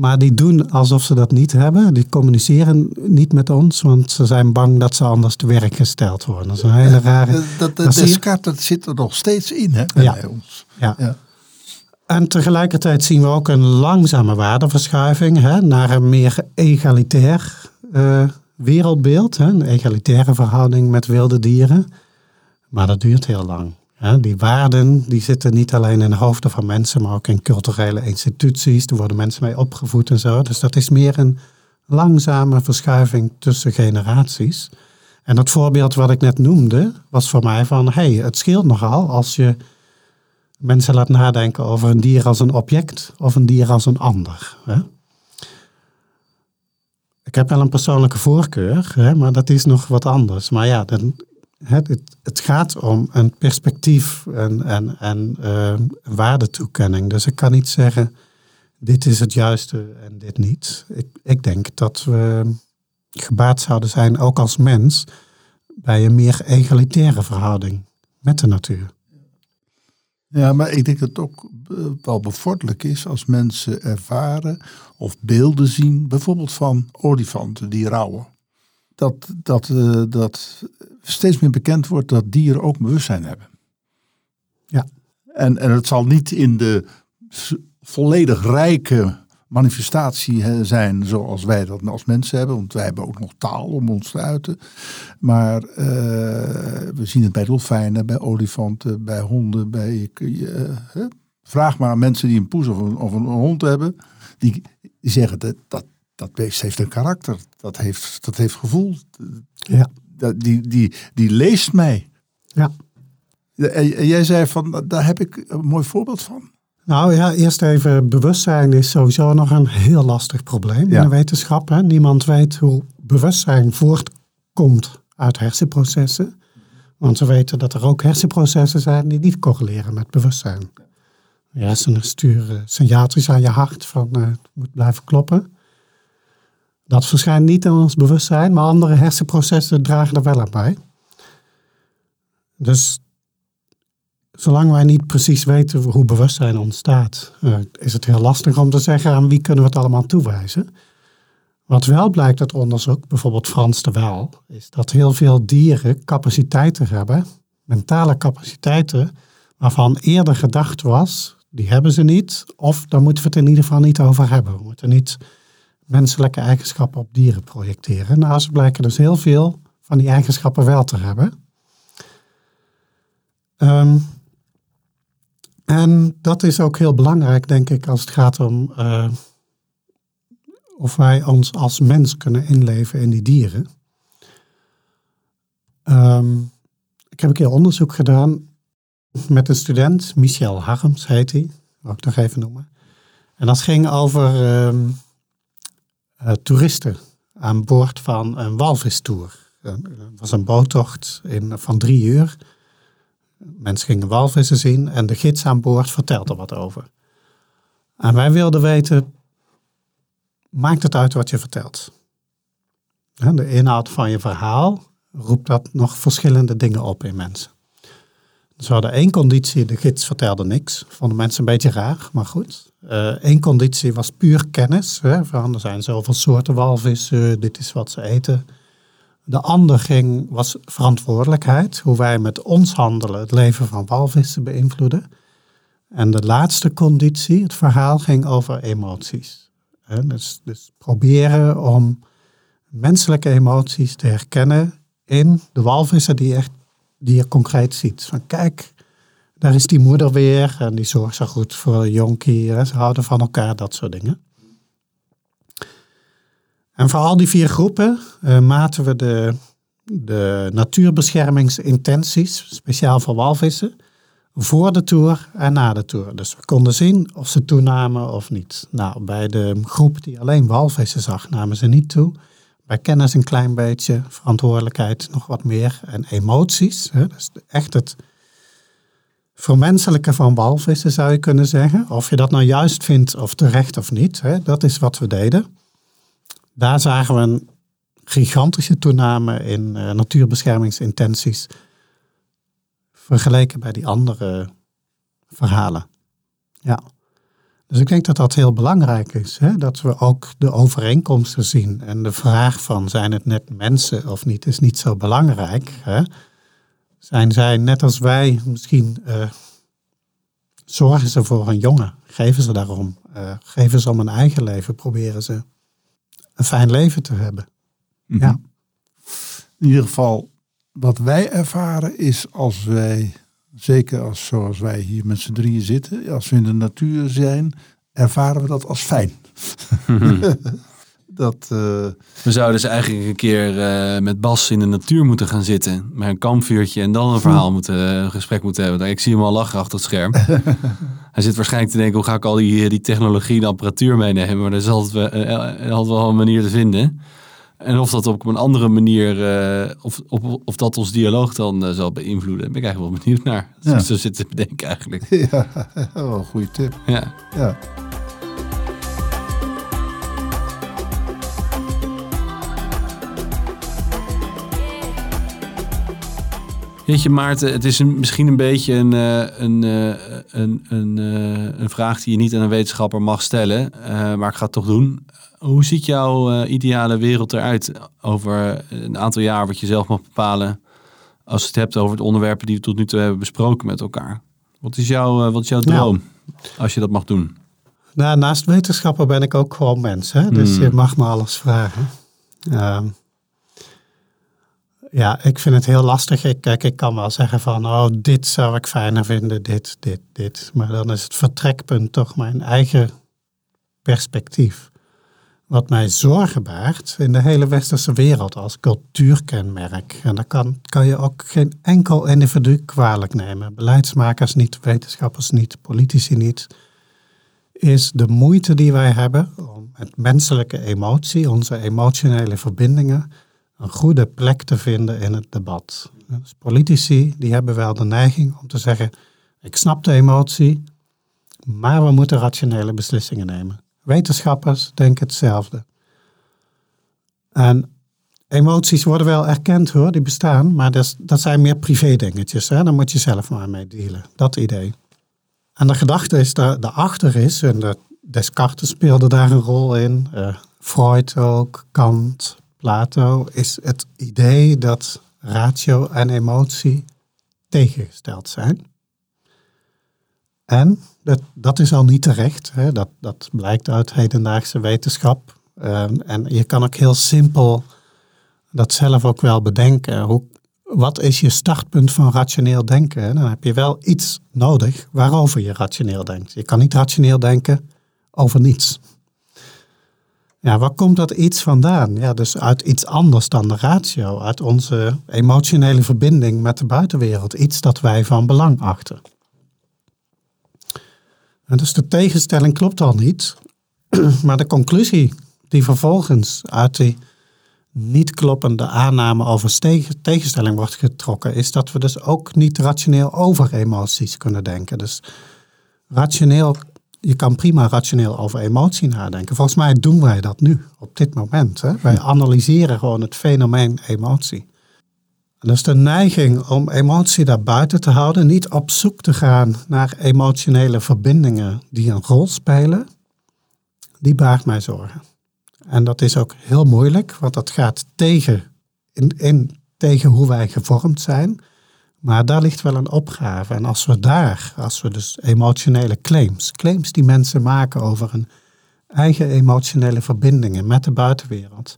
Maar die doen alsof ze dat niet hebben. Die communiceren niet met ons, want ze zijn bang dat ze anders te werk gesteld worden. Dat is een hele rare... Dat, dat, Descartes, dat zit er nog steeds in hè, bij Ja. ons. Ja. Ja. En tegelijkertijd zien we ook een langzame waardeverschuiving hè, naar een meer egalitair eh, wereldbeeld. Hè, een egalitaire verhouding met wilde dieren. Maar dat duurt heel lang. Die waarden die zitten niet alleen in de hoofden van mensen, maar ook in culturele instituties. Er worden mensen mee opgevoed en zo. Dus dat is meer een langzame verschuiving tussen generaties. En dat voorbeeld wat ik net noemde, was voor mij van, hey, het scheelt nogal als je mensen laat nadenken over een dier als een object of een dier als een ander. Hè? Ik heb wel een persoonlijke voorkeur, hè, maar dat is nog wat anders. Maar ja, dan, het, het, gaat om een perspectief en, en, en eh, waardetoekenning. Dus ik kan niet zeggen, dit is het juiste en dit niet. Ik, ik denk dat we gebaat zouden zijn, ook als mens, bij een meer egalitaire verhouding met de natuur. Ja, maar ik denk dat het ook eh, wel bevorderlijk is als mensen ervaren of beelden zien, bijvoorbeeld van olifanten die rouwen. Dat, dat, eh, dat steeds meer bekend wordt dat dieren ook bewustzijn hebben. Ja. En, en het zal niet in de volledig rijke manifestatie zijn zoals wij dat als mensen hebben. Want wij hebben ook nog taal om ons te uiten. Maar eh, we zien het bij dolfijnen, bij olifanten, bij honden. Bij, eh? Vraag maar aan mensen die een poes of een, of een hond hebben. Die, die zeggen dat, dat dat beest heeft een karakter. Dat heeft, dat heeft gevoel. Ja. Die, die, die leest mij. Ja. En, jij zei van, daar heb ik een mooi voorbeeld van. Nou ja, eerst even bewustzijn is sowieso nog een heel lastig probleem Ja. in de wetenschap. Hè. Niemand weet hoe bewustzijn voortkomt uit hersenprocessen. Want we weten dat er ook hersenprocessen zijn die niet correleren met bewustzijn. Je hersenen sturen signaaltjes aan je hart van eh, het moet blijven kloppen. Dat verschijnt niet in ons bewustzijn, maar andere hersenprocessen dragen er wel aan bij. Dus zolang wij niet precies weten hoe bewustzijn ontstaat, eh, is het heel lastig om te zeggen aan wie kunnen we het allemaal toewijzen. Wat wel blijkt uit onderzoek, bijvoorbeeld Frans de Waal, is dat heel veel dieren capaciteiten hebben, mentale capaciteiten, waarvan eerder gedacht was, die hebben ze niet, of daar moeten we het in ieder geval niet over hebben. We moeten niet menselijke eigenschappen op dieren projecteren. Nou, ze blijken dus heel veel van die eigenschappen wel te hebben. Ehm, en dat is ook heel belangrijk, denk ik, als het gaat om eh, of wij ons als mens kunnen inleven in die dieren. Ehm, ik heb een keer onderzoek gedaan met een student, Michel Harms heet hij, wil ik nog even noemen. En dat ging over ehm, eh, toeristen aan boord van een walvistour. Eh, Het was een boottocht in, van drie uur. Mensen gingen walvissen zien en de gids aan boord vertelde wat over. En wij wilden weten, maakt het uit wat je vertelt? De inhoud van je verhaal, roept dat nog verschillende dingen op in mensen. We hadden één conditie, de gids vertelde niks. Vonden mensen een beetje raar, maar goed. Eén conditie was puur kennis. Hè, van er zijn zoveel soorten walvissen, dit is wat ze eten. De ander ging, was verantwoordelijkheid, hoe wij met ons handelen het leven van walvissen beïnvloeden. En de laatste conditie, het verhaal, ging over emoties. Dus, dus proberen om menselijke emoties te herkennen in de walvissen die, echt, die je concreet ziet. Van kijk, daar is die moeder weer en die zorgt zo goed voor jonkie. Ze houden van elkaar, dat soort dingen. En voor al die vier groepen uh, maten we de, de natuurbeschermingsintenties, speciaal voor walvissen, voor de tour en na de tour. Dus we konden zien of ze toenamen of niet. Nou, bij de groep die alleen walvissen zag, namen ze niet toe. Bij kennis een klein beetje, verantwoordelijkheid nog wat meer en emoties. Hè, dus echt het vermenselijke van walvissen zou je kunnen zeggen. Of je dat nou juist vindt of terecht of niet, hè, dat is wat we deden. Daar zagen we een gigantische toename in uh, natuurbeschermingsintenties vergeleken bij die andere verhalen. Ja. Dus ik denk dat dat heel belangrijk is. Hè? Dat we ook de overeenkomsten zien. En de vraag van zijn het net mensen of niet is niet zo belangrijk. Hè? Zijn zij net als wij misschien uh, zorgen ze voor een jongen? Geven ze daarom? Uh, geven ze om een eigen leven? Proberen ze een fijn leven te hebben? Mhm. Ja. In ieder geval, wat wij ervaren is als wij, zeker als zoals wij hier met z'n drieën zitten, als we in de natuur zijn, ervaren we dat als fijn. dat, uh... We zouden dus eigenlijk een keer uh, met Bas in de natuur moeten gaan zitten. Met een kampvuurtje en dan een verhaal moeten, een gesprek moeten hebben. Ik zie hem al lachen achter het scherm. Hij zit waarschijnlijk te denken, hoe ga ik al die, die technologie en apparatuur meenemen? Maar er is altijd, uh, altijd wel een manier te vinden. En of dat op een andere manier, uh, of, of, of dat ons dialoog dan uh, zal beïnvloeden, ben ik eigenlijk wel benieuwd naar. Ja. Zo zit te bedenken eigenlijk. Ja, wel een goede tip. Ja. ja. Weet je Maarten, het is een, misschien een beetje een, een, een, een, een vraag die je niet aan een wetenschapper mag stellen, maar ik ga het toch doen. Hoe ziet jouw uh, ideale wereld eruit over een aantal jaar wat je zelf mag bepalen als je het hebt over de onderwerpen die we tot nu toe hebben besproken met elkaar? Wat is, jouw, uh, wat is jouw droom als je dat mag doen? Nou, naast wetenschapper ben ik ook gewoon mens, hè? dus hmm. je mag me alles vragen. Uh, ja, ik vind het heel lastig. Ik, kijk, ik kan wel zeggen van, oh, dit zou ik fijner vinden, dit, dit, dit. Maar dan is het vertrekpunt toch mijn eigen perspectief wat mij zorgen baart in de hele westerse wereld als cultuurkenmerk. En dat kan, kan je ook geen enkel individu kwalijk nemen. Beleidsmakers niet, wetenschappers niet, politici niet. Is de moeite die wij hebben om met menselijke emotie, onze emotionele verbindingen, een goede plek te vinden in het debat. Dus politici die hebben wel de neiging om te zeggen, ik snap de emotie, maar we moeten rationele beslissingen nemen. Wetenschappers denken hetzelfde. En emoties worden wel erkend hoor, die bestaan, maar dat, dat zijn meer privé dingetjes. Hè? Daar moet je zelf maar mee dealen. Dat idee. En de gedachte is daar, daarachter is, en de, Descartes speelde daar een rol in, uh, Freud ook, Kant, Plato, is het idee dat ratio en emotie tegengesteld zijn. En dat, dat is al niet terecht. Hè? Dat, dat blijkt uit hedendaagse wetenschap. Um, en je kan ook heel simpel dat zelf ook wel bedenken. Hoe, wat is je startpunt van rationeel denken? Dan heb je wel iets nodig waarover je rationeel denkt. Je kan niet rationeel denken over niets. Ja, waar komt dat iets vandaan? Ja, dus uit iets anders dan de ratio, uit onze emotionele verbinding met de buitenwereld. Iets dat wij van belang achten. Dus de tegenstelling klopt al niet. Maar de conclusie die vervolgens uit die niet kloppende aanname over tegenstelling wordt getrokken, is dat we dus ook niet rationeel over emoties kunnen denken. Dus rationeel, je kan prima rationeel over emotie nadenken. Volgens mij doen wij dat nu, op dit moment. Hè? Wij analyseren gewoon het fenomeen emotie. Dus de neiging om emotie daar buiten te houden, niet op zoek te gaan naar emotionele verbindingen die een rol spelen, die baart mij zorgen. En dat is ook heel moeilijk, want dat gaat tegen in, in, tegen hoe wij gevormd zijn. Maar daar ligt wel een opgave. En als we daar, als we dus emotionele claims, claims die mensen maken over hun eigen emotionele verbindingen met de buitenwereld,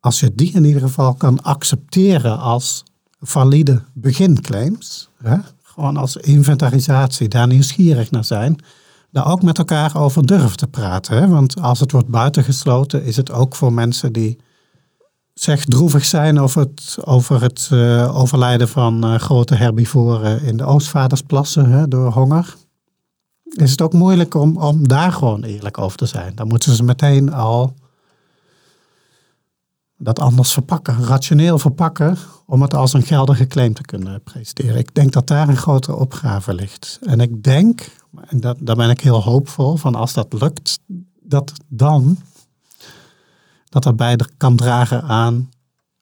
als je die in ieder geval kan accepteren als valide beginclaims, hè, gewoon als inventarisatie, daar nieuwsgierig naar zijn, daar ook met elkaar over durven te praten. Hè? Want als het wordt buitengesloten, is het ook voor mensen die zeg droevig zijn over het, over het uh, overlijden van uh, grote herbivoren in de Oostvadersplassen hè, door honger. Is het ook moeilijk om, om daar gewoon eerlijk over te zijn. Dan moeten ze meteen al dat anders verpakken, rationeel verpakken, om het als een geldige claim te kunnen presenteren. Ik denk dat daar een grotere opgave ligt. En ik denk, en dat, daar ben ik heel hoopvol van als dat lukt, dat dan dat dat bij kan dragen aan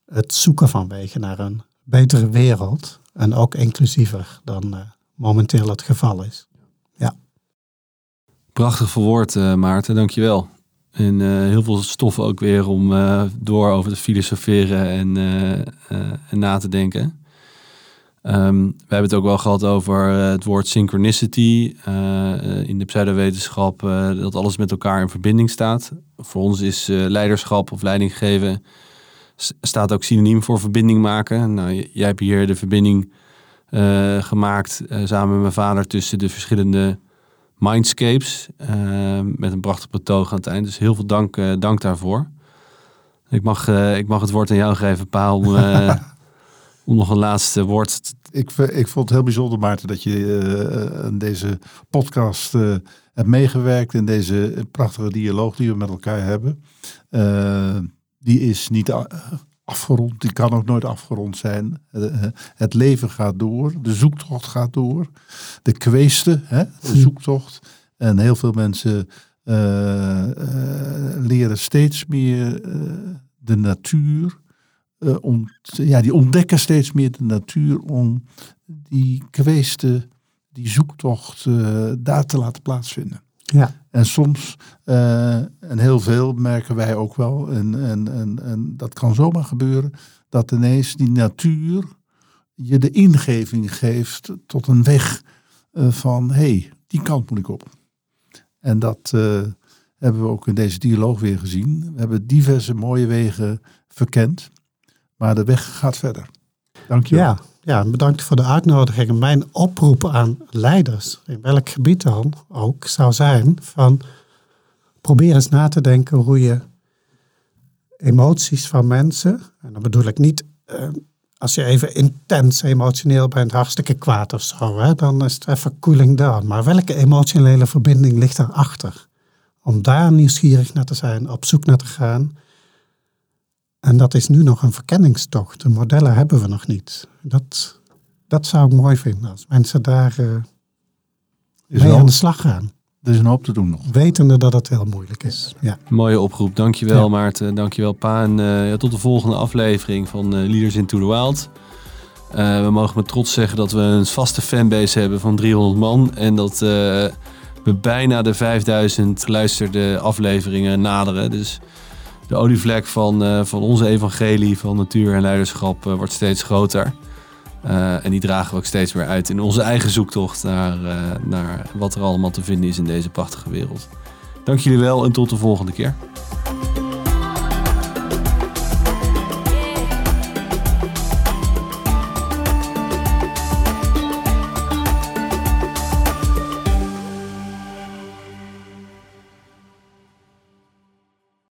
het zoeken van wegen naar een betere wereld. En ook inclusiever dan uh, momenteel het geval is. Ja. Prachtig verwoord, uh, Maarten. Dankjewel. En uh, heel veel stoffen ook weer om door over te filosoferen en, en na te denken. Um, we hebben het ook wel gehad over het woord synchronicity in de pseudowetenschap, dat alles met elkaar in verbinding staat. Voor ons is leiderschap of leiding geven staat ook synoniem voor verbinding maken. Nou, jij hebt hier de verbinding gemaakt samen met mijn vader tussen de verschillende mindscapes. Uh, met een prachtig betoog aan het eind. Dus heel veel dank, dank daarvoor. Ik mag, ik mag het woord aan jou geven, Paul, om, om nog een laatste woord te... ik, ik vond het heel bijzonder, Maarten, dat je aan deze podcast hebt meegewerkt. In deze prachtige dialoog die we met elkaar hebben die is niet afgerond, die kan ook nooit afgerond zijn. Eh, eh, het leven gaat door, de zoektocht gaat door, de kweeste, hè, de hm. zoektocht. En heel veel mensen uh, leren steeds meer de natuur. om, ja, die ontdekken steeds meer de natuur om die kweeste, die zoektocht daar te laten plaatsvinden. Ja. En soms, uh, en heel veel merken wij ook wel, en, en, en, en dat kan zomaar gebeuren, dat ineens die natuur je de ingeving geeft tot een weg uh, van, hé, hey, die kant moet ik op. En dat uh, hebben we ook in deze dialoog weer gezien. We hebben diverse mooie wegen verkend, maar de weg gaat verder. Dank je wel. Ja. Ja, bedankt voor de uitnodiging. Mijn oproep aan leiders, in welk gebied dan ook, zou zijn van probeer eens na te denken hoe je emoties van mensen, en dan bedoel ik niet uh, als je even intens emotioneel bent, hartstikke kwaad of zo, hè, dan is het even cooling down. Maar welke emotionele verbinding ligt daarachter? Om daar nieuwsgierig naar te zijn, op zoek naar te gaan en dat is nu nog een verkenningstocht. De modellen hebben we nog niet. Dat, dat zou ik mooi vinden als mensen daar uh, mee aan de slag gaan. Er is een hoop te doen nog. Wetende dat het heel moeilijk is. Ja. Mooie oproep. Dankjewel ja. Maarten. Dankjewel Pa. En uh, tot de volgende aflevering van uh, Leaders into the Wild. we mogen met trots zeggen dat we een vaste fanbase hebben van 300 man. En dat we bijna de 5000 geluisterde afleveringen naderen. Dus de olievlek van, uh, van onze evangelie van natuur en leiderschap uh, wordt steeds groter. Uh, en die dragen we ook steeds meer uit in onze eigen zoektocht naar, naar wat er allemaal te vinden is in deze prachtige wereld. Dank jullie wel en tot de volgende keer.